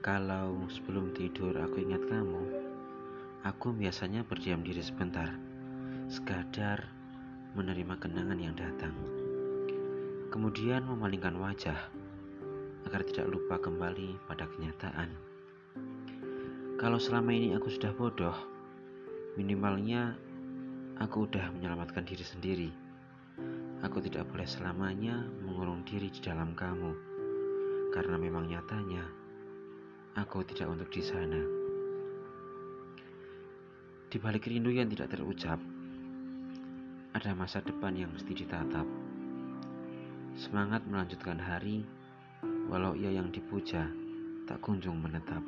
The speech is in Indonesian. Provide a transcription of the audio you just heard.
Kalau sebelum tidur aku ingat kamu, aku biasanya berdiam diri sebentar, sekadar menerima kenangan yang datang. Kemudian memalingkan wajah agar tidak lupa kembali pada kenyataan. Kalau selama ini aku sudah bodoh, minimalnya aku sudah menyelamatkan diri sendiri. Aku tidak boleh selamanya mengurung diri di dalam kamu, karena memang nyatanya aku tidak untuk di sana. Di balik rindu yang tidak terucap, ada masa depan yang mesti ditatap. Semangat melanjutkan hari, walau ia yang dipuja tak kunjung menetap.